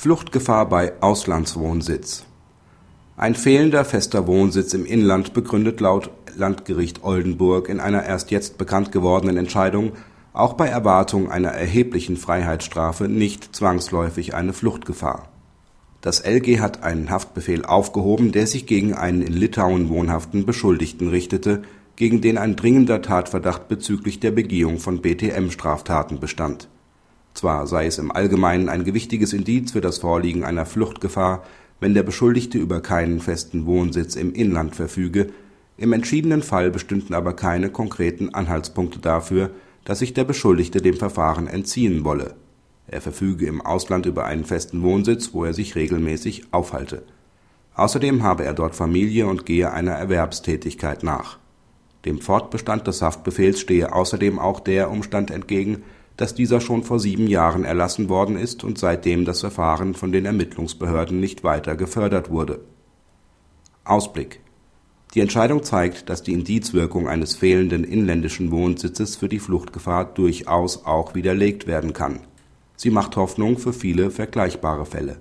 Fluchtgefahr bei Auslandswohnsitz Ein fehlender fester Wohnsitz im Inland begründet laut Landgericht Oldenburg in einer erst jetzt bekannt gewordenen Entscheidung auch bei Erwartung einer erheblichen Freiheitsstrafe nicht zwangsläufig eine Fluchtgefahr. Das LG hat einen Haftbefehl aufgehoben, der sich gegen einen in Litauen wohnhaften Beschuldigten richtete, gegen den ein dringender Tatverdacht bezüglich der Begehung von BTM-Straftaten bestand zwar sei es im Allgemeinen ein gewichtiges Indiz für das Vorliegen einer Fluchtgefahr, wenn der Beschuldigte über keinen festen Wohnsitz im Inland verfüge, im entschiedenen Fall bestünden aber keine konkreten Anhaltspunkte dafür, dass sich der Beschuldigte dem Verfahren entziehen wolle. Er verfüge im Ausland über einen festen Wohnsitz, wo er sich regelmäßig aufhalte. Außerdem habe er dort Familie und gehe einer Erwerbstätigkeit nach. Dem Fortbestand des Haftbefehls stehe außerdem auch der Umstand entgegen dass dieser schon vor sieben Jahren erlassen worden ist und seitdem das Verfahren von den Ermittlungsbehörden nicht weiter gefördert wurde. Ausblick Die Entscheidung zeigt, dass die Indizwirkung eines fehlenden inländischen Wohnsitzes für die Fluchtgefahr durchaus auch widerlegt werden kann. Sie macht Hoffnung für viele vergleichbare Fälle